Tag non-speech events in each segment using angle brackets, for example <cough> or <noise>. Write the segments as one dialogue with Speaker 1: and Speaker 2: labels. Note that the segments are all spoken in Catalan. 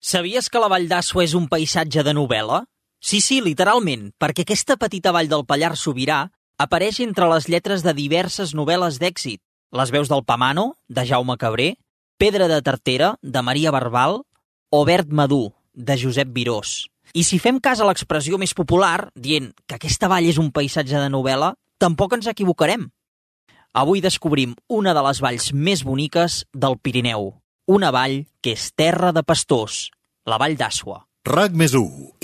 Speaker 1: Sabies que la Vall d'Assuà és un paisatge de novel·la? Sí, sí, literalment, perquè aquesta petita vall del Pallars Sobirà apareix entre les lletres de diverses novel·les d'èxit. Les veus del Pamano, de Jaume Cabré, Pedra de Tartera, de Maria Barbal, o Verd Madú, de Josep Virós. I si fem cas a l'expressió més popular, dient que aquesta vall és un paisatge de novel·la, tampoc ens equivocarem. Avui descobrim una de les valls més boniques del Pirineu, una vall que és terra de pastors, la Vall d'Asua.
Speaker 2: RAC més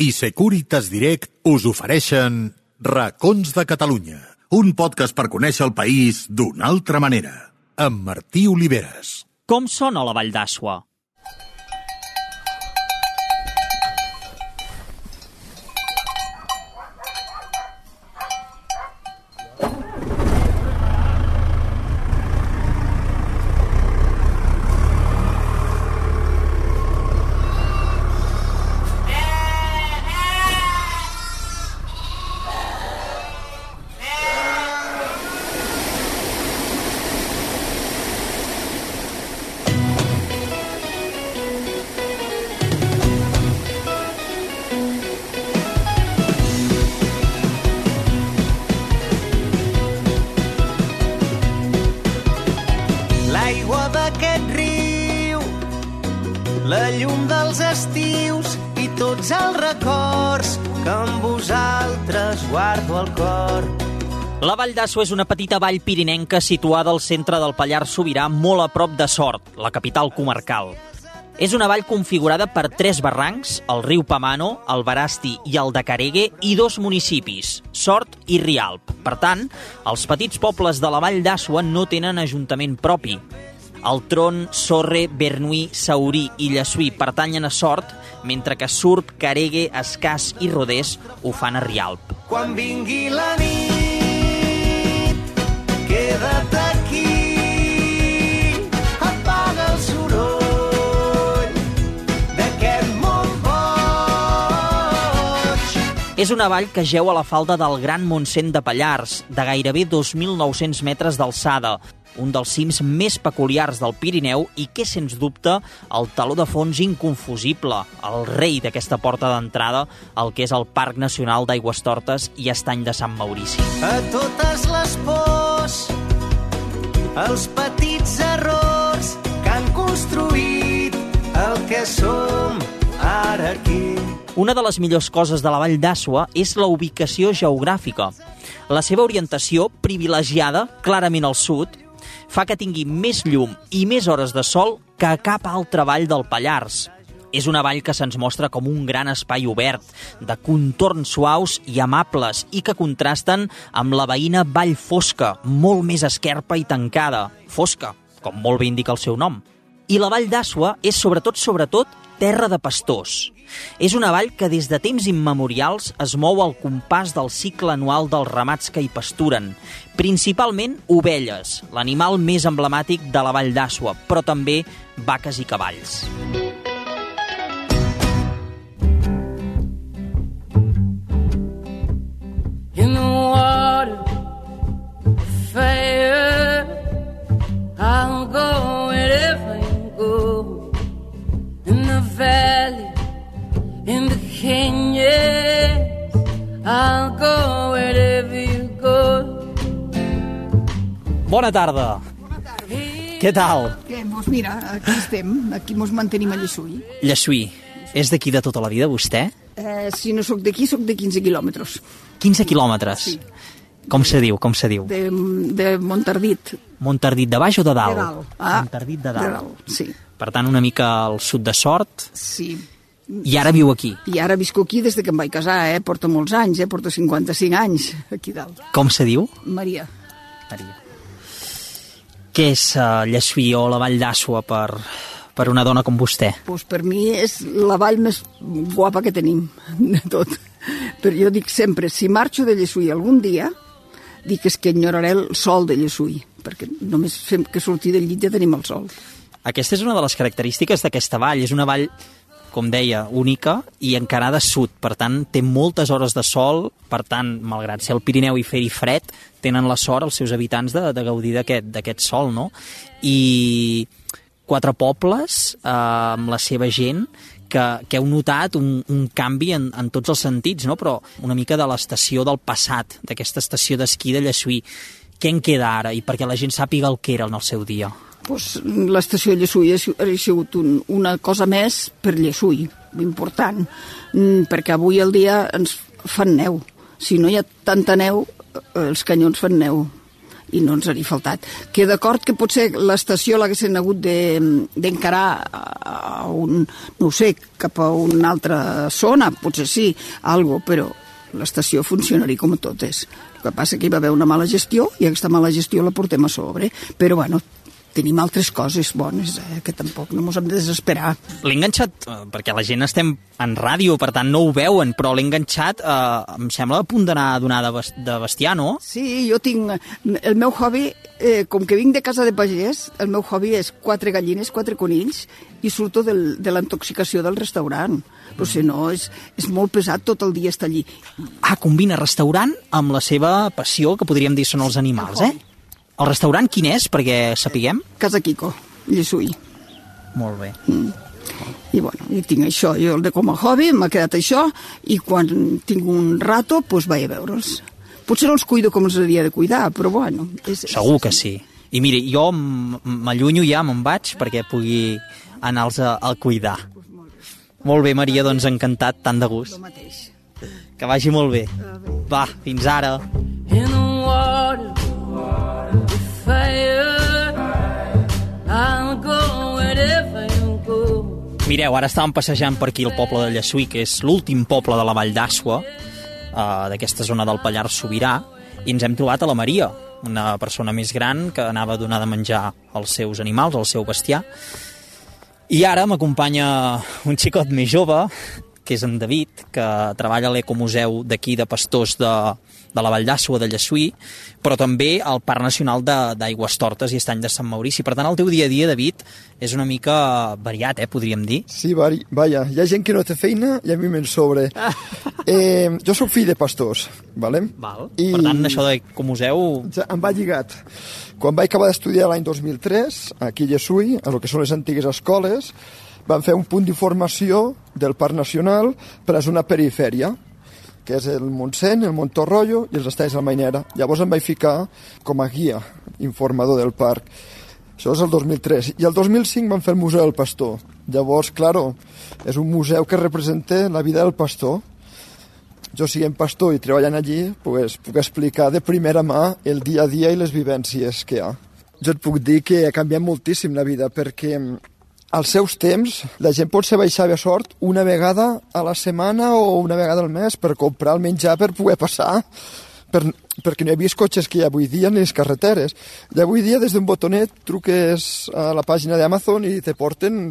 Speaker 2: i Securitas Direct us ofereixen Racons de Catalunya, un podcast per conèixer el país d'una altra manera, amb Martí Oliveres.
Speaker 1: Com sona la Vall d'Asua?
Speaker 3: La
Speaker 1: Vall d'Asua és una petita vall pirinenca situada al centre del Pallars Sobirà, molt a prop de Sort, la capital comarcal. És una vall configurada per tres barrancs, el riu Pamano, el Barasti i el de Caregue, i dos municipis, Sort i Rialp. Per tant, els petits pobles de la Vall d'Asua no tenen ajuntament propi. El Tron, Sorre, Bernuí, Saurí i Llesuí pertanyen a Sort, mentre que Surp, Caregue, Escàs i Rodés ho fan a Rialp.
Speaker 3: Quan vingui la nit, queda't aquí, apaga el soroll d'aquest món boig.
Speaker 1: És una vall que jeu a la falda del Gran Montsent de Pallars, de gairebé 2.900 metres d'alçada, un dels cims més peculiars del Pirineu i que, sens dubte, el taló de fons inconfusible, el rei d'aquesta porta d'entrada, el que és el Parc Nacional d'Aigüestortes i Estany de Sant Maurici.
Speaker 3: A totes les pors, els petits errors que han construït el que som ara aquí.
Speaker 1: Una de les millors coses de la Vall d'Asua és la ubicació geogràfica. La seva orientació, privilegiada clarament al sud, fa que tingui més llum i més hores de sol que cap altra vall del Pallars. És una vall que se'ns mostra com un gran espai obert, de contorns suaus i amables i que contrasten amb la veïna vall fosca, molt més esquerpa i tancada. Fosca, com molt bé indica el seu nom. I la vall d'Asua és sobretot, sobretot, terra de pastors. És una vall que des de temps immemorials es mou al compàs del cicle anual dels ramats que hi pasturen, principalment ovelles, l'animal més emblemàtic de la vall d'Asua, però també vaques i cavalls.
Speaker 4: in water, fire. I'll go wherever you go. In the valley, in the canyons, I'll go wherever you go.
Speaker 1: Bona tarda! Què tal?
Speaker 5: Què, doncs mira, aquí estem, aquí mos mantenim a Llessull.
Speaker 1: Llesuí, és d'aquí de tota la vida, vostè?
Speaker 5: Eh, si no sóc d'aquí, sóc de 15 quilòmetres,
Speaker 1: 15 quilòmetres.
Speaker 5: Sí.
Speaker 1: Com se diu, com se diu?
Speaker 5: de, de Montardit.
Speaker 1: Montardit de baix o de dalt?
Speaker 5: De dalt. Ah,
Speaker 1: Montardit de dalt.
Speaker 5: De dalt, sí.
Speaker 1: Per tant, una mica al sud de Sort,
Speaker 5: sí.
Speaker 1: i ara viu aquí.
Speaker 5: I ara visco aquí des de que em vaig casar, eh? Porto molts anys, eh? Porto 55 anys aquí dalt.
Speaker 1: Com se diu?
Speaker 5: Maria.
Speaker 1: Maria. Què és uh, Llesuí o la Vall d'Asua per, per una dona com vostè?
Speaker 5: Pues per mi és la vall més guapa que tenim de tot. Però jo dic sempre, si marxo de Llessull algun dia, dic és que enyoraré el sol de Llessull, perquè només fem que sortir del llit ja tenim el sol.
Speaker 1: Aquesta és una de les característiques d'aquesta vall. És una vall, com deia, única i encarada sud. Per tant, té moltes hores de sol. Per tant, malgrat ser el Pirineu i fer-hi fred, tenen la sort els seus habitants de, de gaudir d'aquest sol, no? I quatre pobles eh, amb la seva gent que, que heu notat un, un canvi en, en tots els sentits, no? però una mica de l'estació del passat, d'aquesta estació d'esquí de Lleçuí. Què en queda ara i perquè la gent sàpiga el que era en el seu dia?
Speaker 5: pues, l'estació de Lleçuí ha, si- ha sigut un, una cosa més per Lleçuí, important, mm, perquè avui el dia ens fan neu. Si no hi ha tanta neu, eh, els canyons fan neu i no ens hauria faltat. Que d'acord que potser l'estació l'haguessin hagut de- d'encarar a un, no sé, cap a una altra zona, potser sí, algo, però l'estació funcionaria com totes. El que passa que hi va haver una mala gestió i aquesta mala gestió la portem a sobre. Però, bueno, tenim altres coses bones, eh, que tampoc no ens hem de desesperar.
Speaker 1: L'he enganxat, eh, perquè la gent estem en ràdio, per tant no ho veuen, però l'he enganxat, eh, em sembla, a punt d'anar a donar de, de bestiar, no?
Speaker 5: Sí, jo tinc... El meu hobby, eh, com que vinc de casa de pagès, el meu hobby és quatre gallines, quatre conills, i surto del, de la intoxicació del restaurant. Però si no, és, és molt pesat tot el dia estar allí.
Speaker 1: Ah, combina restaurant amb la seva passió, que podríem dir són els animals, eh? El restaurant quin és, perquè sapiguem?
Speaker 5: Casa Quico, Lleçuí.
Speaker 1: Molt bé.
Speaker 5: I bueno, i tinc això, jo de com a hobby m'ha quedat això, i quan tinc un rato, doncs vaig a veure'ls. Potser no els cuido com els hauria de cuidar, però bueno... És,
Speaker 1: Segur que sí. I miri, jo m'allunyo ja, me'n vaig, perquè pugui anar-los a, a cuidar. Molt bé, Maria, doncs encantat, tant de gust.
Speaker 5: El mateix.
Speaker 1: Que vagi molt bé. Va, fins ara.
Speaker 4: in
Speaker 1: Mireu, ara estàvem passejant per aquí el poble de Lleçuí, que és l'últim poble de la Vall d'Asua, eh, d'aquesta zona del Pallars Sobirà, i ens hem trobat a la Maria, una persona més gran que anava a donar de menjar als seus animals, al seu bestiar. I ara m'acompanya un xicot més jove, que és en David, que treballa a l'Ecomuseu d'aquí de Pastors de, de la Vall d'Àsua de Lleçuí, però també al Parc Nacional de- d'Aigües Tortes i Estany de Sant Maurici. Per tant, el teu dia a dia, David, és una mica variat, eh, podríem dir.
Speaker 6: Sí, vari, vaja, hi ha gent que no té feina i a mi me'n sobre. <laughs> Eh, jo sóc fill de pastors, ¿vale?
Speaker 1: Val. I... Per tant, això d'Ecomuseu...
Speaker 6: Ja em va lligat. Quan vaig acabar d'estudiar l'any 2003, aquí a Lleçuí, a lo que són les antigues escoles, van fer un punt d'informació del Parc Nacional per a zona perifèria, que és el Montseny, el Montorroio i els Estalls de la Mainera. Llavors em vaig ficar com a guia, informador del parc. Això és el 2003. I el 2005 van fer el Museu del Pastor. Llavors, claro, és un museu que representa la vida del pastor. Jo, siguem pastor i treballant allí, pues, puc explicar de primera mà el dia a dia i les vivències que hi ha. Jo et puc dir que ha canviat moltíssim la vida, perquè als seus temps la gent pot ser baixar a sort una vegada a la setmana o una vegada al mes per comprar el menjar per poder passar per, perquè no hi havia cotxes que hi ha avui dia ni les carreteres. I avui dia des d'un botonet truques a la pàgina d'Amazon i te porten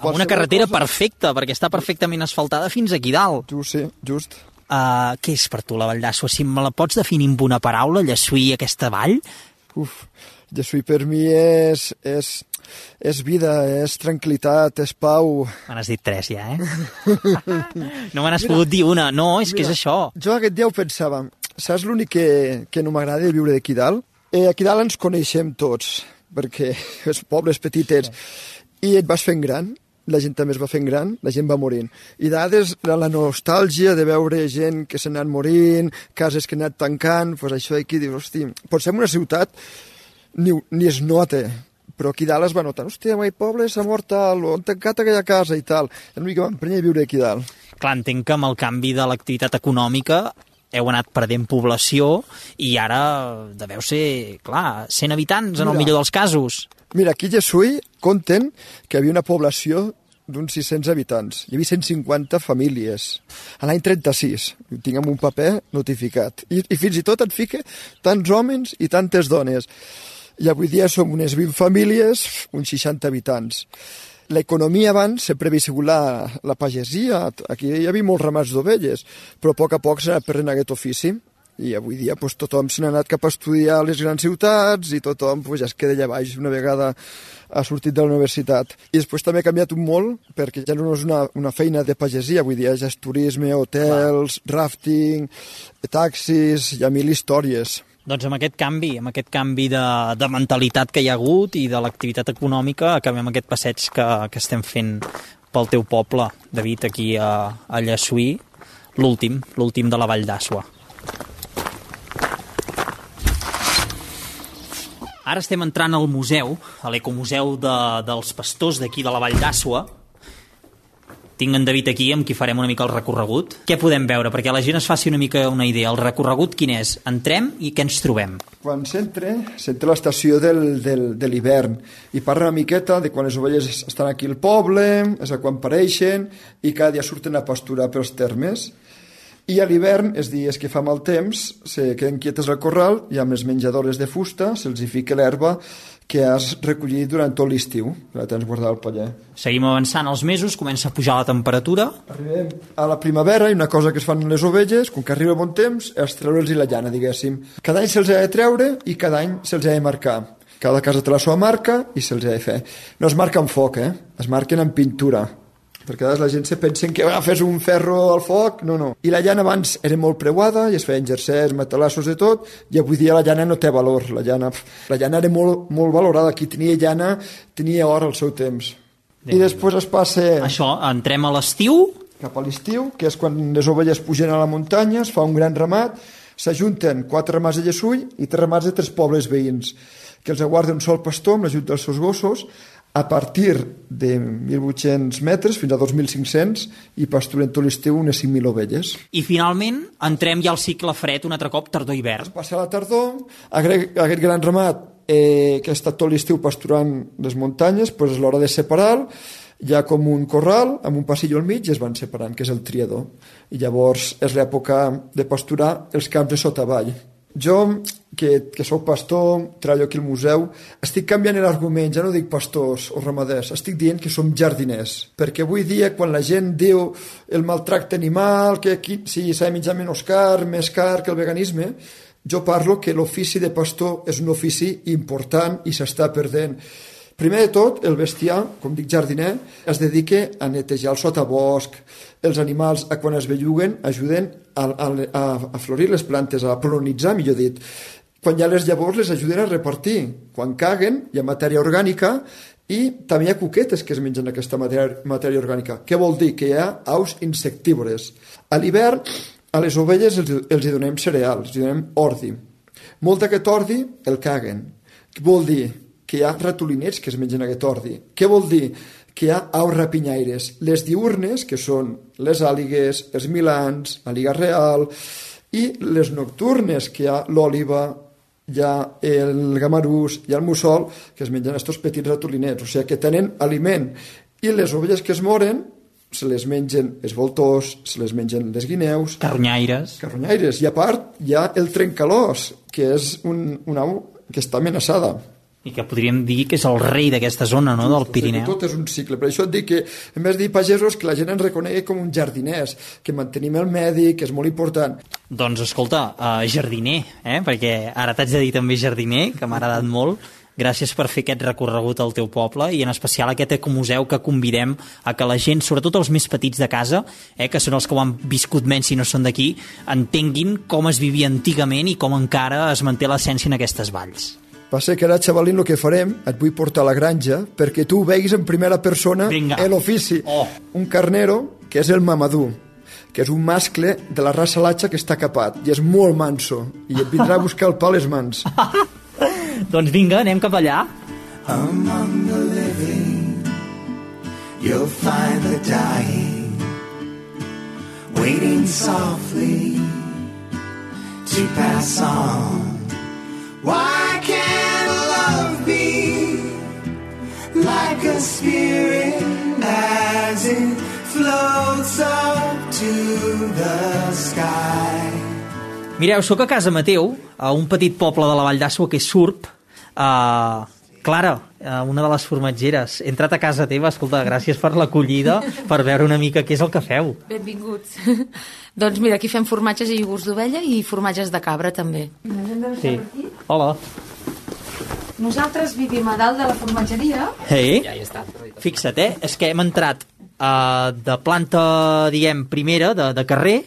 Speaker 1: Amb una carretera
Speaker 6: cosa.
Speaker 1: perfecta, perquè està perfectament asfaltada fins aquí dalt.
Speaker 6: Just, sí, just.
Speaker 1: Uh, què és per tu la Vall d'Àsua? Si me la pots definir amb una paraula, Lleçuí, aquesta vall?
Speaker 6: Uf, Jesús per mi és, és, és vida, és tranquil·litat, és pau.
Speaker 1: Me n'has dit tres ja, eh? <laughs> no me n'has pogut dir una. No, és que és això.
Speaker 6: Jo aquest dia ho pensava, saps l'únic que, que no m'agrada de viure d'aquí dalt? Eh, aquí dalt ens coneixem tots, perquè <laughs> els pobles petitets, i et vas fent gran, la gent també es va fent gran, la gent va morint. I dades la, la nostàlgia de veure gent que s'ha anat morint, cases que han anat tancant, doncs això d'aquí, dius, hosti, potser en una ciutat ni, ni es nota, però aquí dalt es va notar, hòstia, mai poble s'ha mort tal, o han tancat aquella casa i tal. És una mica m'emprenya viure aquí dalt.
Speaker 1: Clar, entenc que amb el canvi de l'activitat econòmica heu anat perdent població i ara deveu ser, clar, 100 habitants en el
Speaker 6: Mira.
Speaker 1: millor dels casos.
Speaker 6: Mira, aquí a Lleçuí compten que hi havia una població d'uns 600 habitants. Hi havia 150 famílies. A l'any 36, ho tinc en un paper notificat. I, I fins i tot et fica tants homes i tantes dones. I avui dia som unes 20 famílies, uns 60 habitants. L'economia abans sempre havia sigut la, la pagesia, aquí hi havia molts ramats d'ovelles, però a poc a poc s'ha anat perdent aquest ofici i avui dia pues, tothom se n'ha anat cap a estudiar a les grans ciutats i tothom pues, ja es queda allà baix una vegada ha sortit de la universitat. I després també ha canviat un molt perquè ja no és una, una feina de pagesia, avui dia ja és turisme, hotels, rafting, taxis, hi ha mil històries.
Speaker 1: Doncs amb aquest canvi, amb aquest canvi de, de mentalitat que hi ha hagut i de l'activitat econòmica, acabem aquest passeig que, que estem fent pel teu poble, David, aquí a, a Llessuí, l'últim, l'últim de la Vall d'Asua. Ara estem entrant al museu, a l'ecomuseu de, dels pastors d'aquí de la Vall d'Asua. Tinc en David aquí, amb qui farem una mica el recorregut. Què podem veure? Perquè la gent es faci una mica una idea. El recorregut quin és? Entrem i què ens trobem?
Speaker 6: Quan s'entra, s'entra a l'estació del, del, de l'hivern i parla una miqueta de quan les ovelles estan aquí al poble, és a quan pareixen i cada dia surten a pasturar pels termes. I a l'hivern, els dies que fa mal temps, se queden quietes al corral i amb les menjadores de fusta se'ls hi fica l'herba que has recollit durant tot l'estiu, que la tens guardada al paller.
Speaker 1: Seguim avançant els mesos, comença a pujar la temperatura.
Speaker 6: Arribem a la primavera i una cosa que es fan les ovelles, com que arriba bon temps, és treure'ls la llana, diguéssim. Cada any se'ls ha de treure i cada any se'ls ha de marcar. Cada casa té la seva marca i se'ls ha de fer. No es marca amb foc, eh? Es marquen amb pintura perquè a vegades la gent se pensen que ah, fes un ferro al foc, no, no. I la llana abans era molt preuada i es feien jersers, matalassos de tot, i avui dia la llana no té valor. La llana, la llana era molt, molt valorada. Qui tenia llana tenia or al seu temps. I després es passa
Speaker 1: Això, entrem a l'estiu,
Speaker 6: cap a l'estiu, que és quan les ovelles pugen a la muntanya, es fa un gran ramat, s'ajunten quatre ramats de Llesull i tres ramats de tres pobles veïns, que els aguarda un sol pastor amb l'ajut dels seus gossos, a partir de 1.800 metres fins a 2.500 i pasturen tot l'estiu unes 5.000 ovelles.
Speaker 1: i finalment entrem ja al cicle fred un altre cop tardor-hivern.
Speaker 6: Passa la tardor, aquest, gran ramat eh, que ha estat tot l'estiu pasturant les muntanyes, doncs és l'hora de separar hi ha com un corral amb un passillo al mig i es van separant, que és el triador. I llavors és l'època de pasturar els camps de sota avall. Jo, que, que sóc pastor, treballo aquí al museu, estic canviant l'argument, ja no dic pastors o ramaders, estic dient que som jardiners. Perquè avui dia, quan la gent diu el maltracte animal, que aquí sí, s'ha de menjar menys car, més car que el veganisme, jo parlo que l'ofici de pastor és un ofici important i s'està perdent. Primer de tot, el bestiar, com dic jardiner, es dedica a netejar el sotabosc, els animals, a quan es belluguen, ajuden a, a, a, florir les plantes, a polonitzar, millor dit. Quan hi ha les llavors, les ajuden a repartir. Quan caguen, hi ha matèria orgànica i també hi ha cuquetes que es mengen aquesta matèria, matèria orgànica. Què vol dir? Que hi ha aus insectívores. A l'hivern, a les ovelles els, els hi donem cereals, els hi donem ordi. Molt d'aquest ordi el caguen. Què vol dir? Que hi ha ratolinets que es mengen aquest ordi. Què vol dir? Que hi ha aus rapinyaires. Les diurnes, que són les àligues, els milans, l'àliga real, i les nocturnes, que hi ha l'òliva, hi ha el gamarús, hi ha el mussol, que es mengen aquests petits ratolinets, o sigui que tenen aliment. I les ovelles que es moren se les mengen els voltors, se les mengen les guineus,
Speaker 1: Carronyaires.
Speaker 6: carronyaires, i a part hi ha el trencalós, que és un, una au que està amenaçada.
Speaker 1: I que podríem dir que és el rei d'aquesta zona, no?, del Pirineu.
Speaker 6: Tot és un cicle. Per això et dic que, en vez de dir pagesos, que la gent ens reconegui com un jardiners, que mantenim el medi, que és molt important.
Speaker 1: Doncs escolta, uh, jardiner, eh? perquè ara t'haig de dir també jardiner, que m'ha agradat <laughs> molt. Gràcies per fer aquest recorregut al teu poble i en especial aquest ecomuseu que convidem a que la gent, sobretot els més petits de casa, eh, que són els que ho han viscut menys si no són d'aquí, entenguin com es vivia antigament i com encara es manté l'essència en aquestes valls.
Speaker 6: Va ser que ara, xavalín, el que farem, et vull portar a la granja perquè tu veguis en primera persona l'ofici.
Speaker 1: Oh.
Speaker 6: Un carnero, que és el mamadú, que és un mascle de la raça latxa que està capat i és molt manso i et vindrà a buscar el pa a les mans. <laughs>
Speaker 1: Doncs vinga, anem cap allà.
Speaker 3: Among the living, you'll find the dying, waiting softly to pass on. Why like a spirit as it floats up to the sky?
Speaker 1: Mireu, sóc a casa Mateu, a un petit poble de la Vall d'Asua que és Surp. Uh, Clara, uh, una de les formatgeres, he entrat a casa teva, escolta, gràcies per l'acollida, per veure una mica què és el que feu.
Speaker 7: Benvinguts. <laughs> doncs mira, aquí fem formatges i iogurts d'ovella i formatges de cabra també.
Speaker 1: Sí. Hola.
Speaker 7: Nosaltres vivim a dalt de la formatgeria.
Speaker 1: Hey. Ja hi està. Fixa't, eh? És que hem entrat uh, de planta, diguem, primera, de, de carrer,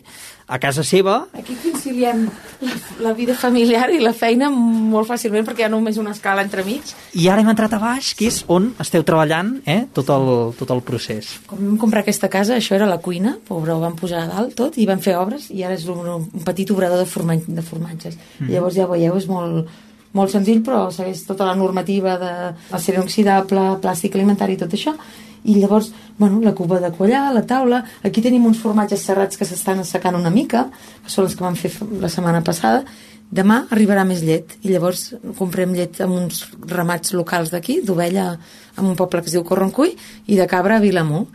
Speaker 1: a casa seva
Speaker 7: Aquí conciliem la, la vida familiar i la feina molt fàcilment perquè hi ha només una escala entremig.
Speaker 1: i ara hem entrat a baix, que és on esteu treballant eh, tot, el, tot el procés.
Speaker 7: Quan vam comprar aquesta casa, això era la cuina, pobre, ho van posar a dalt tot i van fer obres i ara és un, un petit obrador de, forma, de formatges. Mm. I llavors ja veieu, és molt, molt senzill, però segueix tota la normativa de acer inoxidable, plàstic alimentari i tot això. I llavors, bueno, la cuba de quallar, la taula... Aquí tenim uns formatges serrats que s'estan assecant una mica, que són els que vam fer la setmana passada. Demà arribarà més llet i llavors comprem llet amb uns ramats locals d'aquí, d'ovella en un poble que es diu Corroncull i de cabra a Vilamur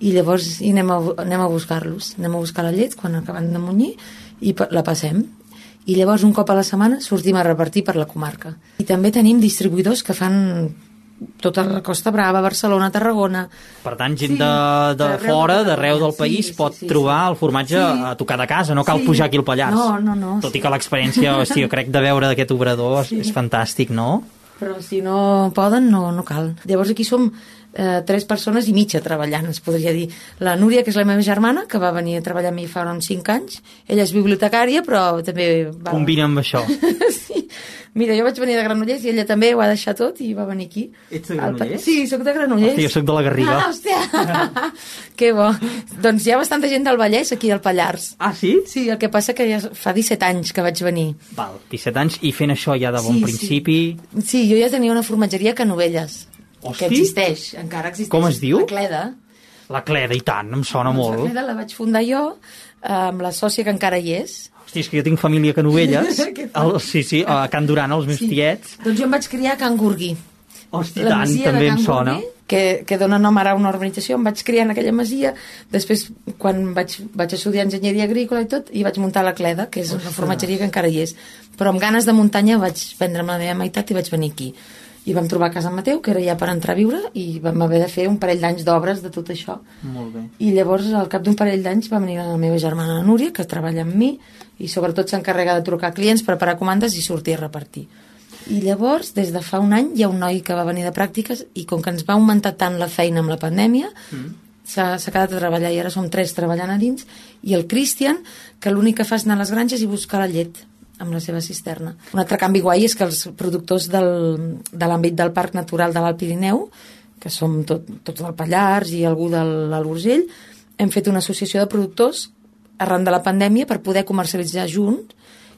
Speaker 7: i llavors hi anem a, anem a buscar-los anem a buscar la llet quan acaben de munyir i la passem i llavors un cop a la setmana sortim a repartir per la comarca i també tenim distribuïdors que fan tota la Costa Brava, Barcelona, Tarragona
Speaker 1: Per tant, gent
Speaker 7: Sí,
Speaker 1: de, de fora, d'arreu del país,
Speaker 7: Sí, sí,
Speaker 1: pot
Speaker 7: sí, sí.
Speaker 1: trobar el formatge
Speaker 7: Sí.
Speaker 1: a tocar de casa, no cal
Speaker 7: Sí.
Speaker 1: pujar aquí al Pallars.
Speaker 7: No, no, no,
Speaker 1: Tot
Speaker 7: sí.
Speaker 1: i que l'experiència, <laughs> hosti, jo crec de veure d'aquest obrador és, és fantàstic, no?
Speaker 7: però si no poden no, no cal llavors aquí som eh, tres persones i mitja treballant, es podria dir la Núria, que és la meva germana, que va venir a treballar amb mi fa uns 5 anys, ella és bibliotecària però també va...
Speaker 1: Combina amb això. <laughs>
Speaker 7: sí. Mira, jo vaig venir de Granollers i ella també ho ha deixat tot i va venir aquí.
Speaker 1: Ets de
Speaker 7: Al
Speaker 1: Granollers?
Speaker 7: Sí, sóc de Granollers.
Speaker 1: Hòstia, jo sóc de la Garriga.
Speaker 7: Ah, hòstia! <laughs> que bo. Doncs hi ha bastanta gent del Vallès aquí al Pallars.
Speaker 1: Ah, sí?
Speaker 7: Sí, el que passa que ja fa 17 anys que vaig venir.
Speaker 1: Val, 17 anys i fent això ja de bon
Speaker 7: Sí, sí.
Speaker 1: principi.
Speaker 7: Sí, jo ja tenia una formatgeria a Canovelles,
Speaker 1: Hosti!
Speaker 7: que existeix, encara existeix.
Speaker 1: Com es diu?
Speaker 7: La Cleda.
Speaker 1: La Cleda, i tant, em sona
Speaker 7: Doncs
Speaker 1: molt.
Speaker 7: La Cleda la vaig fundar jo, eh, amb la sòcia que encara hi és.
Speaker 1: Hosti, és que jo tinc família a Canovelles. <laughs> El, sí, sí, a Can Duran, els meus tiets.
Speaker 7: Doncs jo em vaig criar a Can Gurgui.
Speaker 1: Hosti,
Speaker 7: la
Speaker 1: tant, també em sona.
Speaker 7: Gurgui, que, que dona nom ara a una urbanització, em vaig criar en aquella masia, després quan vaig, vaig estudiar enginyeria agrícola i tot, i vaig muntar la Cleda, que és una formatgeria que encara hi és. Però amb ganes de muntanya vaig prendre'm la meva meitat i vaig venir aquí. I vam trobar casa Mateu, que era ja per entrar a viure, i vam haver de fer un parell d'anys d'obres de tot això.
Speaker 1: Molt bé.
Speaker 7: I llavors, al cap d'un parell d'anys, va venir la meva germana Núria, que treballa amb mi, i sobretot s'encarrega de trucar clients, preparar comandes i sortir a repartir. I llavors, des de fa un any, hi ha un noi que va venir de pràctiques i com que ens va augmentar tant la feina amb la pandèmia, mm. s'ha quedat a treballar i ara som tres treballant a dins, i el Christian, que l'únic que fa és anar a les granges i buscar la llet amb la seva cisterna. Un altre canvi guai és que els productors del, de l'àmbit del Parc Natural de l'Alt Pirineu, que som tot, tots del Pallars i algú de l'Urgell, hem fet una associació de productors arran de la pandèmia per poder comercialitzar junts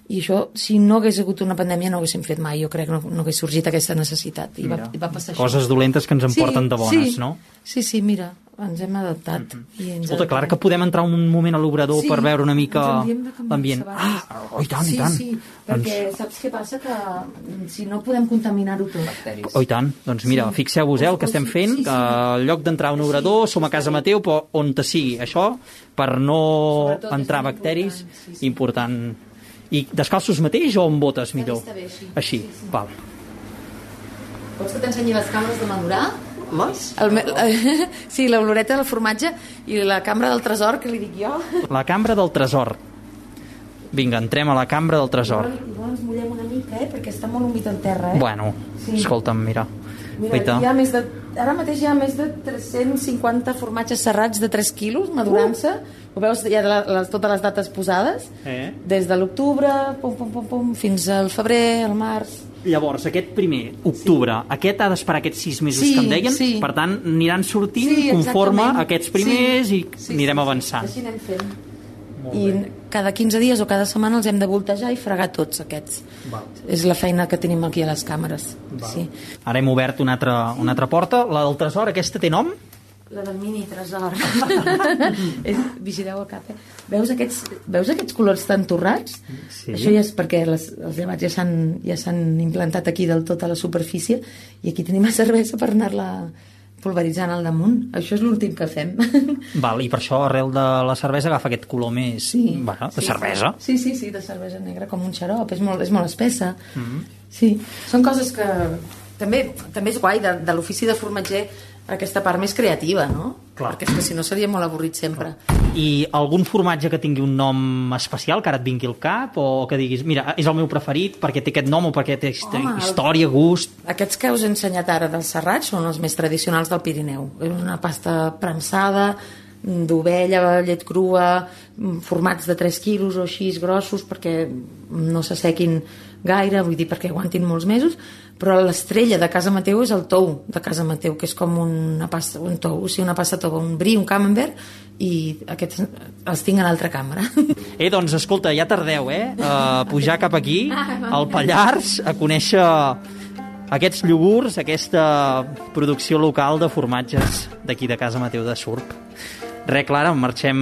Speaker 7: i això, si no hagués hagut una pandèmia no ho haguéssim fet mai, jo crec que no, no hagués sorgit aquesta necessitat i, va,
Speaker 1: Mira,
Speaker 7: i va passar
Speaker 1: Coses
Speaker 7: això.
Speaker 1: dolentes que ens en porten de bones,
Speaker 7: sí,
Speaker 1: no?
Speaker 7: Sí, sí, mira, ens hem adaptat mm -hmm. i ens
Speaker 1: Escolta, clar que podem entrar un moment a l'obrador
Speaker 7: Sí,
Speaker 1: per veure una mica l'ambient. Ah, oh, i tant,
Speaker 7: sí,
Speaker 1: i tant.
Speaker 7: Sí, perquè saps què passa? Que mm, si no podem contaminar-ho tot.
Speaker 1: Oh, i tant. Doncs mira,
Speaker 7: Sí.
Speaker 1: fixeu-vos eh, el que estem fent,
Speaker 7: Sí, sí.
Speaker 1: que al lloc d'entrar a un obrador som a casa Mateu, però on te sigui. Això, per no
Speaker 7: Sobretot,
Speaker 1: entrar bacteris,
Speaker 7: important, sí, sí.
Speaker 1: important. I descalços mateix o amb botes millor?
Speaker 7: està bé, així.
Speaker 1: Així,
Speaker 7: Sí, sí.
Speaker 1: val.
Speaker 7: Vols que t'ensenyi les cambres de madurar?
Speaker 1: Les?
Speaker 7: El me... <laughs> Sí, l'oloreta del formatge i la cambra del tresor, que li dic jo.
Speaker 1: La cambra del tresor. Vinga, entrem a la cambra del tresor.
Speaker 7: Igual ens mullem una mica, eh? perquè està molt humit el terra, eh?
Speaker 1: Bueno,
Speaker 7: Sí.
Speaker 1: escolta'm, mira.
Speaker 7: Mira,
Speaker 1: Guaita.
Speaker 7: hi ha més de, ara mateix hi ha més de 350 formatges serrats de 3 quilos madurant-se. Ho veus, hi ha la, les, totes les dates posades.
Speaker 1: Eh?
Speaker 7: Des de l'octubre, pum, pum, pum, pum, fins al febrer, al març.
Speaker 1: Llavors, aquest primer, octubre, aquest ha d'esperar aquests sis mesos
Speaker 7: Sí,
Speaker 1: que em deien,
Speaker 7: sí.
Speaker 1: per tant, aniran sortint
Speaker 7: Sí,
Speaker 1: conforme
Speaker 7: exactament.
Speaker 1: aquests primers
Speaker 7: Sí.
Speaker 1: i
Speaker 7: Sí,
Speaker 1: anirem
Speaker 7: sí, sí.
Speaker 1: avançant.
Speaker 7: Així anem fent. I cada 15 dies o cada setmana els hem de voltejar i fregar tots aquests.
Speaker 1: Val.
Speaker 7: És la feina que tenim aquí a les càmeres. Sí.
Speaker 1: Ara hem obert una altra, una altra porta. La del tresor, aquesta té nom?
Speaker 7: La del mini tresor. <laughs> Vigileu el cap, eh? Veus aquests, veus aquests colors tan torrats?
Speaker 1: Sí.
Speaker 7: Això ja és perquè les, els llevats ja s'han ja implantat aquí del tot a la superfície i aquí tenim la cervesa per anar-la pulveritzant al damunt. Això és l'últim que fem. <laughs>
Speaker 1: Val, i per això arrel de la cervesa agafa aquest color més...
Speaker 7: Sí.
Speaker 1: Bueno, de
Speaker 7: sí,
Speaker 1: cervesa.
Speaker 7: Sí, sí, sí, de cervesa negra, com un xarop, és molt, és molt espessa. Mm. -hmm. Sí, són coses que també, també és guai de, de l'ofici de formatger aquesta part més creativa, no?
Speaker 1: Clar.
Speaker 7: Perquè és que si no seria molt avorrit sempre.
Speaker 1: I algun formatge que tingui un nom especial que ara et vingui al cap o que diguis, mira, és el meu preferit perquè té aquest nom o perquè té
Speaker 7: Home,
Speaker 1: història, gust...
Speaker 7: Aquests que us he ensenyat ara dels serrats són els més tradicionals del Pirineu. És una pasta premsada, d'ovella, llet crua, formats de 3 quilos o així grossos perquè no s'assequin gaire, vull dir perquè aguantin molts mesos, però l'estrella de casa Mateu és el tou de casa Mateu, que és com una pasta, un tou, o sigui, una pasta tova, un brie, un camembert, i aquests els tinc a l'altra càmera.
Speaker 1: Eh, doncs, escolta, ja tardeu, eh? A pujar cap aquí, al Pallars, a conèixer aquests iogurts, aquesta producció local de formatges d'aquí de casa Mateu de Surp. Res, Clara, marxem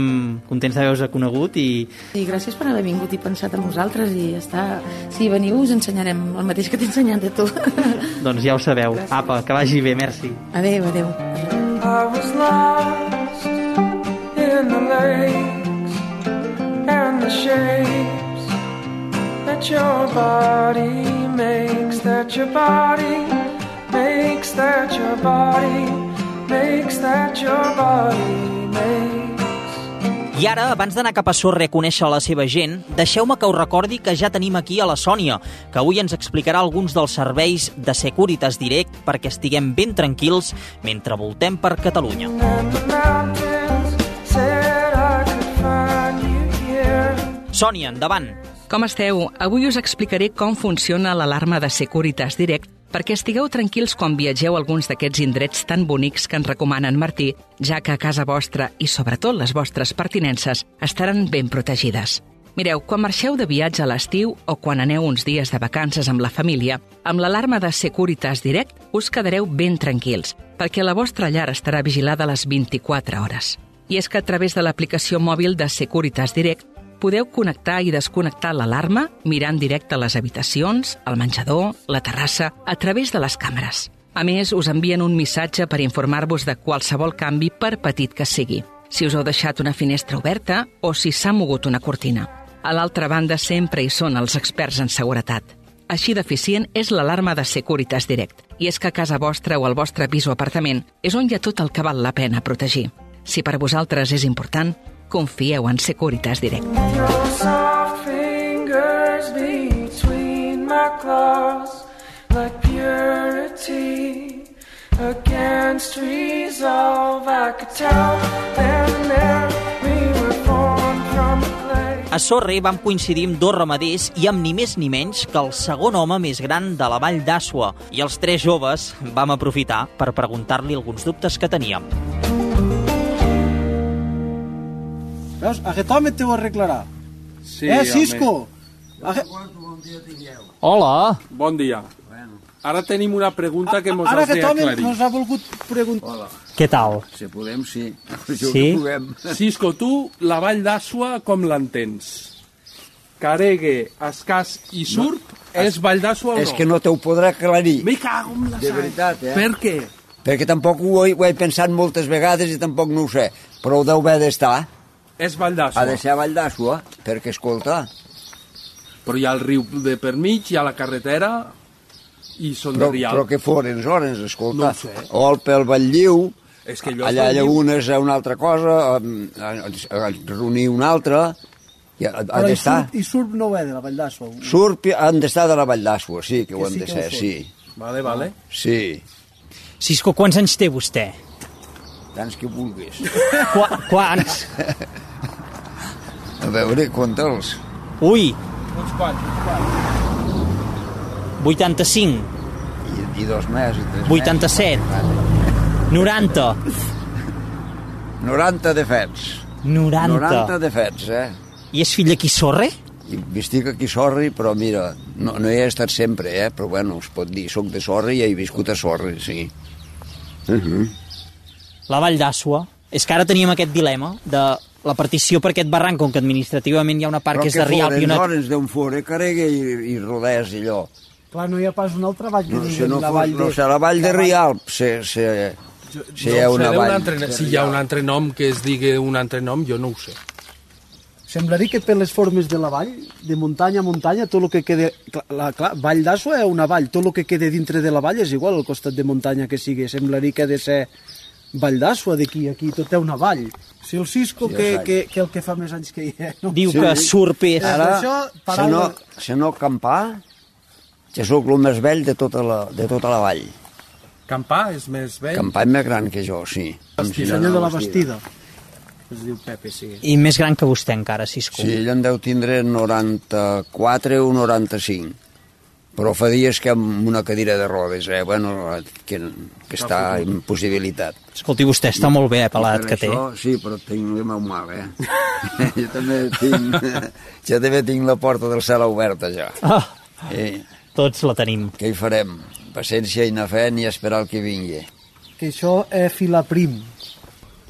Speaker 1: contents d'haver-vos conegut i
Speaker 7: I gràcies per haver vingut i pensat en nosaltres i està... Si veniu us ensenyarem el mateix que t'he ensenyat a tu. <laughs>
Speaker 1: doncs ja ho sabeu. Apa, que vagi bé, merci.
Speaker 7: Adéu, adéu.
Speaker 8: I was lost in the lakes and the shapes that your body makes, that your body makes, that your body makes, that your body makes.
Speaker 1: I ara, abans d'anar cap a Sorre a conèixer la seva gent, deixeu-me que us recordi que ja tenim aquí a la Sònia, que avui ens explicarà alguns dels serveis de Securitas Direct perquè estiguem ben tranquils mentre voltem per Catalunya. Sònia, endavant.
Speaker 9: Com esteu? Avui us explicaré com funciona l'alarma de Securitas Direct perquè estigueu tranquils quan viatgeu a alguns d'aquests indrets tan bonics que ens recomana en Martí, ja que a casa vostra i sobretot les vostres pertinences estaran ben protegides. Mireu, quan marxeu de viatge a l'estiu o quan aneu uns dies de vacances amb la família, amb l'alarma de Securitas Direct us quedareu ben tranquils, perquè la vostra llar estarà vigilada a les 24 hores. I és que a través de l'aplicació mòbil de Securitas Direct podeu connectar i desconnectar l'alarma mirant directe les habitacions, al menjador, la terrassa, a través de les càmeres. A més, us envien un missatge per informar-vos de qualsevol canvi, per petit que sigui. Si us heu deixat una finestra oberta o si s'ha mogut una cortina. A l'altra banda sempre hi són els experts en seguretat. Així d'eficient és l'alarma de Securitas Direct. I és que a casa vostra o al vostre pis o apartament és on hi ha tot el que val la pena protegir. Si per vosaltres és important, confieu en Securitas Direct.
Speaker 8: Against resolve. I could tell there we were formed from.
Speaker 1: A Sorre vam coincidir amb dos ramaders i amb ni més ni menys que el segon home més gran de la vall d'Asua. I els tres joves vam aprofitar per preguntar-li alguns dubtes que teníem.
Speaker 10: Veus? Aquest home te ho arreglarà.
Speaker 11: Sí,
Speaker 10: eh,
Speaker 11: home.
Speaker 10: Cisco? Ague...
Speaker 1: Hola!
Speaker 11: Bon dia. Ara tenim una pregunta que mos
Speaker 10: Ara
Speaker 11: has
Speaker 10: aquest
Speaker 11: d'aclarir.
Speaker 10: ens ha volgut preguntar...
Speaker 1: Què tal?
Speaker 12: Si podem, sí. <laughs>
Speaker 1: Sí?
Speaker 12: puguem. <laughs>
Speaker 11: Cisco, tu la vall d'Asua com l'entens? Caregue, Escàs i Surp és vall d'Asua o no?
Speaker 12: És que no te ho podrà aclarir.
Speaker 11: Me cago en la
Speaker 12: De veritat, eh?
Speaker 11: Per què?
Speaker 12: Perquè tampoc ho he, ho he pensat moltes vegades i tampoc no ho sé. Però ho deu haver d'estar.
Speaker 11: És vall d'Asua.
Speaker 12: Ha de ser a Vall d'Asua, perquè, escolta,
Speaker 11: Però hi ha el riu de per mig, hi ha la carretera i són
Speaker 12: però,
Speaker 11: de Rial.
Speaker 12: però què foren, zones, escolta.
Speaker 11: No ho sé.
Speaker 12: Olpe, el Batlliu,
Speaker 11: És que allò és
Speaker 12: allà
Speaker 11: Batlliu.
Speaker 12: Llagunes a una altra cosa, a, a, a reunir una altra, i ha, ha
Speaker 10: Però i. Surp, i Surp no ho ve de la Vall d'Asua.
Speaker 12: Surp han d'estar de la Vall d'Asua, sí, que ho
Speaker 10: Que
Speaker 12: han
Speaker 10: sí
Speaker 12: de
Speaker 10: que ho
Speaker 12: ser, sí.
Speaker 11: Vale, vale.
Speaker 12: Sí,
Speaker 1: Cisco, quants anys té vostè?
Speaker 12: Tants que vulguis.
Speaker 1: Qua quants?
Speaker 12: A veure, compta'ls.
Speaker 1: Ui,
Speaker 11: Uns quants, uns quants.
Speaker 1: 85,
Speaker 12: I, i dos més. I tres
Speaker 1: 87.
Speaker 12: Més.
Speaker 1: 90,
Speaker 12: 90 de fets.
Speaker 1: 90.
Speaker 12: 90 de fets, eh?
Speaker 1: I és fill d'aquí Sorre?
Speaker 12: I estic aquí a Sorri, però mira, no, no hi he estat sempre, eh? Però bueno, es pot dir, soc de Sorri i he viscut a Sorri, sí. Uh -huh.
Speaker 1: La Vall d'Asua. És que ara teníem aquest dilema de la partició per aquest barranc, com que administrativament hi ha una part
Speaker 12: Però
Speaker 1: que és de Rialp
Speaker 12: foren,
Speaker 1: i una...
Speaker 12: zones d'on fora, Caregue i, i Rodès i allò.
Speaker 10: Clar, no hi ha pas una altra vall que
Speaker 12: No, sé, no,
Speaker 10: la
Speaker 12: fos,
Speaker 10: vall de...
Speaker 12: no sé, la vall de Rialp, sé, sé, sé hi ha
Speaker 11: no ho sé,
Speaker 12: una
Speaker 11: d'un
Speaker 12: vall.
Speaker 11: altre, si hi ha un altre nom que es digui un altre nom, jo no ho sé.
Speaker 10: Semblaria que per les formes de la vall, de muntanya a muntanya, tot el que queda... Clar, la, clar, vall d'Asua és una vall, tot el que queda dintre de la vall és igual al costat de muntanya que sigui. Semblaria que ha de ser vall d'Asua d'aquí, aquí, tot és una vall. Si el Cisco,
Speaker 12: Sí,
Speaker 10: que, que, que el que fa més anys que hi ha... No?
Speaker 1: Diu
Speaker 12: Sí.
Speaker 1: que Surp és...
Speaker 12: Ara,
Speaker 10: Això,
Speaker 12: se
Speaker 10: paraula-
Speaker 12: no, se no campar, que sóc el més vell de tota la, de tota la vall.
Speaker 11: Campà és més vell.
Speaker 12: Campar és més gran que jo, sí. Amb
Speaker 10: El senyor de la.
Speaker 12: Bastida.
Speaker 10: Es diu Pepe, sí.
Speaker 1: I més gran que vostè encara, Cisco.
Speaker 12: Sí, ell en deu tindre 94 o 95. Però fa dies que amb una cadira de rodes, eh? Bueno, que, que està impossibilitat.
Speaker 1: Escolti, vostè està molt bé, eh, per l'edat
Speaker 12: per
Speaker 1: que té.
Speaker 12: això, Sí, però tinc el meu mal, eh? <laughs> jo també tinc... <laughs> jo també tinc la porta del cel oberta, ja.
Speaker 1: Ah,
Speaker 12: Eh,
Speaker 1: tots la tenim.
Speaker 12: què hi farem? Paciència i anar fent i esperar el que vingui.
Speaker 10: Que això és fila prim.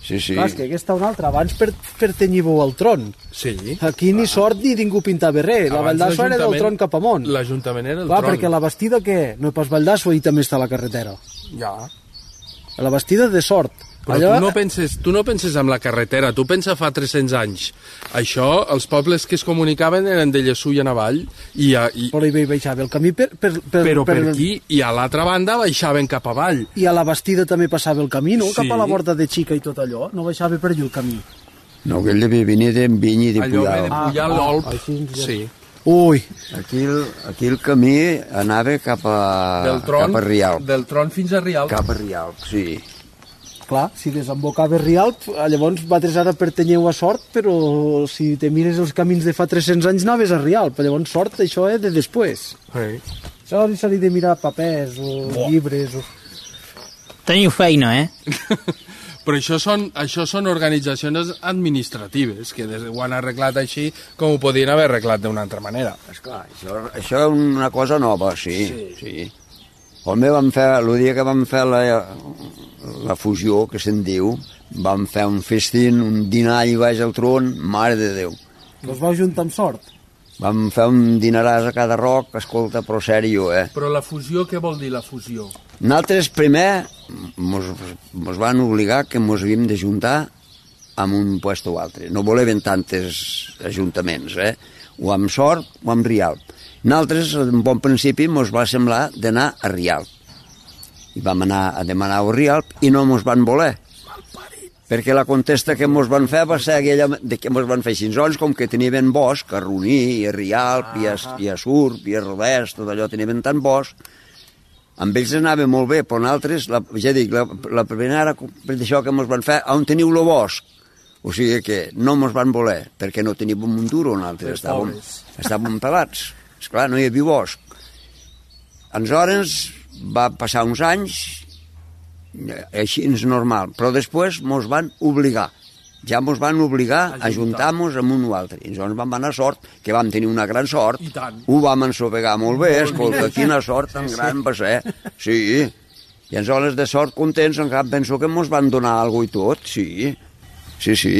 Speaker 12: Sí, sí.
Speaker 10: Clar, que aquesta una altra. Abans per, pertenyíeu al tron.
Speaker 11: Sí.
Speaker 10: Aquí ni sort ni ningú pintava res. La Valdasso era del tron cap amunt.
Speaker 11: L'Ajuntament era el
Speaker 10: Clar,
Speaker 11: tron.
Speaker 10: perquè la bastida què? No és pas Valdasso i també està a la carretera.
Speaker 11: Ja.
Speaker 10: La bastida de sort.
Speaker 11: Però tu no, penses, tu no penses en la carretera, tu pensa fa 300 anys. Això, els pobles que es comunicaven eren de Llessull a Navall, i, a, i,
Speaker 10: Però hi baixava el camí per... per, per
Speaker 11: però per aquí, i a l'altra banda baixaven cap avall.
Speaker 10: I a la bastida també passava el camí, no?
Speaker 11: Sí.
Speaker 10: Cap a la borda de Xica i tot allò. No baixava per allà el camí.
Speaker 12: No, aquell devia venir d'Enviny i de
Speaker 11: Allò ve de
Speaker 12: Puyal.
Speaker 11: Puyal,
Speaker 10: ah,
Speaker 11: Olp.
Speaker 10: així ja-
Speaker 11: Sí.
Speaker 10: Ui,
Speaker 12: Aquí el, aquí el camí anava cap a,
Speaker 11: Del tron,
Speaker 12: cap a Rialp.
Speaker 11: del tron fins a Rialp.
Speaker 12: Cap a Rialp, sí.
Speaker 10: Clar, si desembocava Rialp, eh, llavors vosaltres ara pertanyeu a Sort, però si te mires els camins de fa 300 anys anaves a Rialp, llavors Sort això és de després.
Speaker 11: Sí.
Speaker 10: Això s'ha de mirar papers o llibres o...
Speaker 1: Teniu feina, eh? <laughs>
Speaker 11: Però això són, això són organitzacions administratives, que des, ho han arreglat així com ho podien haver arreglat d'una altra manera.
Speaker 12: Esclar, això, això és una cosa nova, sí. sí. sí. Home, vam fer, el dia que vam fer la, la fusió, que se'n diu, vam fer un festín, un dinar allà baix al tron, mare de Déu.
Speaker 10: Els vau juntar amb Sort?
Speaker 12: Vam fer un dinaràs a cada roc, escolta, però sèrio, eh?
Speaker 11: Però la fusió, què vol dir la fusió?
Speaker 12: Nosaltres primer mos, mos van obligar que mos havíem de juntar amb un puesto o altre. No voleven tantes ajuntaments, eh? O amb Sort o amb Rialp. Nosaltres, en bon principi, mos va semblar d'anar a Rialp. I vam anar a demanar a Rialp i no mos van voler. Perquè la contesta que mos van fer va ser aquella de que mos van fer cinzons, com que tenien bosc, a Roní, i a Rialp, i a, i a Surp, i a Rodès, tot allò tenien tant bosc, amb ells anava molt bé, però nosaltres, la, ja dic, la, la primera d'això que mos van fer, on teniu el bosc? O sigui que no mos van voler, perquè no teníem un duro, nosaltres estàvem, estàvem pelats. Esclar, no hi havia bosc. Aleshores, va passar uns anys, així és normal, però després mos van obligar ja mos van obligar a juntar-nos amb un o altre. I llavors vam anar sort, que vam tenir una gran sort.
Speaker 11: I tant.
Speaker 12: Ho vam ensopegar molt bé, escolta, quina sort tan gran va ser. Sí. I aleshores de sort contents, encara penso que mos van donar alguna i tot, sí. Sí, sí.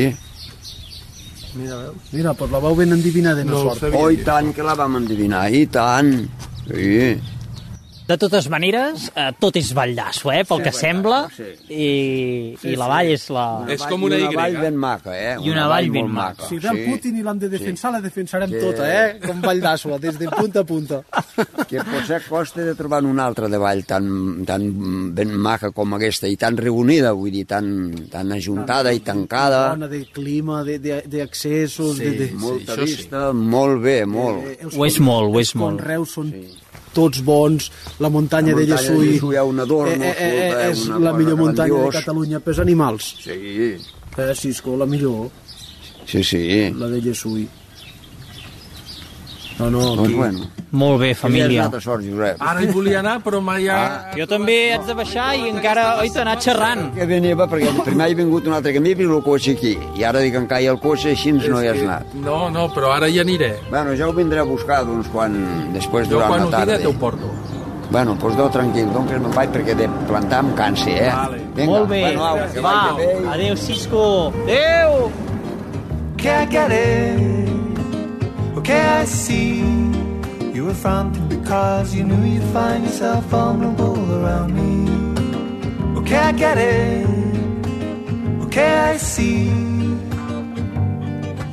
Speaker 10: Mira, veus? Mira, doncs la vau ben endivinada, no,
Speaker 11: No
Speaker 10: Sort.
Speaker 12: Oh, i tant que la vam endevinar, i tant. Sí.
Speaker 1: De totes maneres, eh, tot és Valldasso, eh, pel que sembla, i, i la vall és la...
Speaker 11: És com una
Speaker 12: I
Speaker 11: Y.
Speaker 12: vall ben maca, eh?
Speaker 1: I una vall ben maca.
Speaker 10: Si ve el Putin i l'han de defensar, la defensarem tota, eh? Com Valldasua, des de punta a punta. <laughs>
Speaker 12: que potser costa de trobar una altra de vall tan, tan ben maca com aquesta i tan reunida, vull dir, tan, tan ajuntada i tancada.
Speaker 10: Bona de clima, de- de- d'accessos... de, de...
Speaker 12: Molta
Speaker 11: sí.
Speaker 12: vista, molt bé, molt.
Speaker 10: Eh, els
Speaker 1: Ho és molt, ho és molt.
Speaker 10: conreus són tots bons, la muntanya,
Speaker 12: La
Speaker 10: de
Speaker 12: muntanya de hi ha un adorno,
Speaker 10: eh, eh, eh,
Speaker 12: escolta,
Speaker 10: és
Speaker 12: una
Speaker 10: la millor muntanya de
Speaker 12: grandiós.
Speaker 10: Catalunya pels animals.
Speaker 12: Sí,
Speaker 10: Eh, Cisco, la millor,
Speaker 12: sí, sí.
Speaker 10: la de Llessull. No, no,
Speaker 12: Doncs
Speaker 10: aquí...
Speaker 12: bueno.
Speaker 1: Molt bé,
Speaker 12: Família. sort, Josep.
Speaker 11: Ara hi volia anar, però mai ha...
Speaker 1: Jo també haig de baixar i encara, t'ha anat xerrant.
Speaker 12: Que venia, perquè primer he vingut un altre camí i el cotxe aquí. I ara dic que em caia el cotxe, així no hi has anat.
Speaker 11: No, no, però ara hi aniré.
Speaker 12: Bueno, ja ho vindré a buscar, doncs, quan... després
Speaker 11: Jo
Speaker 12: durant
Speaker 11: quan
Speaker 12: la
Speaker 11: ho
Speaker 12: tarda.
Speaker 11: tira te ho porto.
Speaker 12: Bueno, doncs no, tranquil, doncs que me'n vaig perquè de plantar em cansi, eh?
Speaker 11: Vale.
Speaker 12: Vinga,
Speaker 1: Molt bé.
Speaker 12: Bueno, au, que bé.
Speaker 1: adéu, Cisco. Adéu.
Speaker 3: It. Okay, I see you were fronting because you knew you'd find yourself vulnerable around me. Okay, I get it. Okay, I see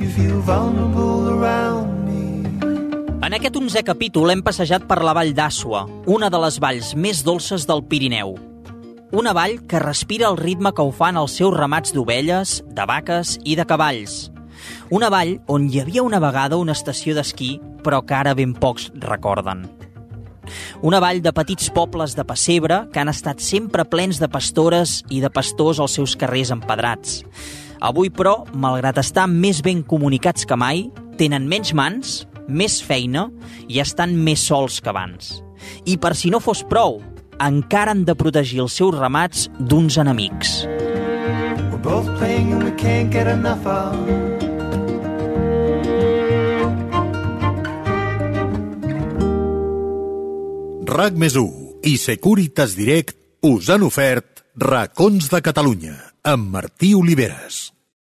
Speaker 3: you feel vulnerable around me.
Speaker 1: En aquest 11è capítol hem passejat per la vall d'Àssua, una de les valls més dolces del Pirineu. Una vall que respira el ritme que ho fan els seus ramats d'ovelles, de vaques i de cavalls. Una vall on hi havia una vegada una estació d'esquí, però que ara ben pocs recorden. Una vall de petits pobles de pessebre que han estat sempre plens de pastores i de pastors als seus carrers empedrats. Avui, però, malgrat estar més ben comunicats que mai, tenen menys mans, més feina i estan més sols que abans. I per si no fos prou, encara han de protegir els seus ramats d'uns enemics.
Speaker 3: We're both playing and we can't get enough of.
Speaker 2: RAC més i Securitas Direct us han ofert Racons de Catalunya amb Martí Oliveres.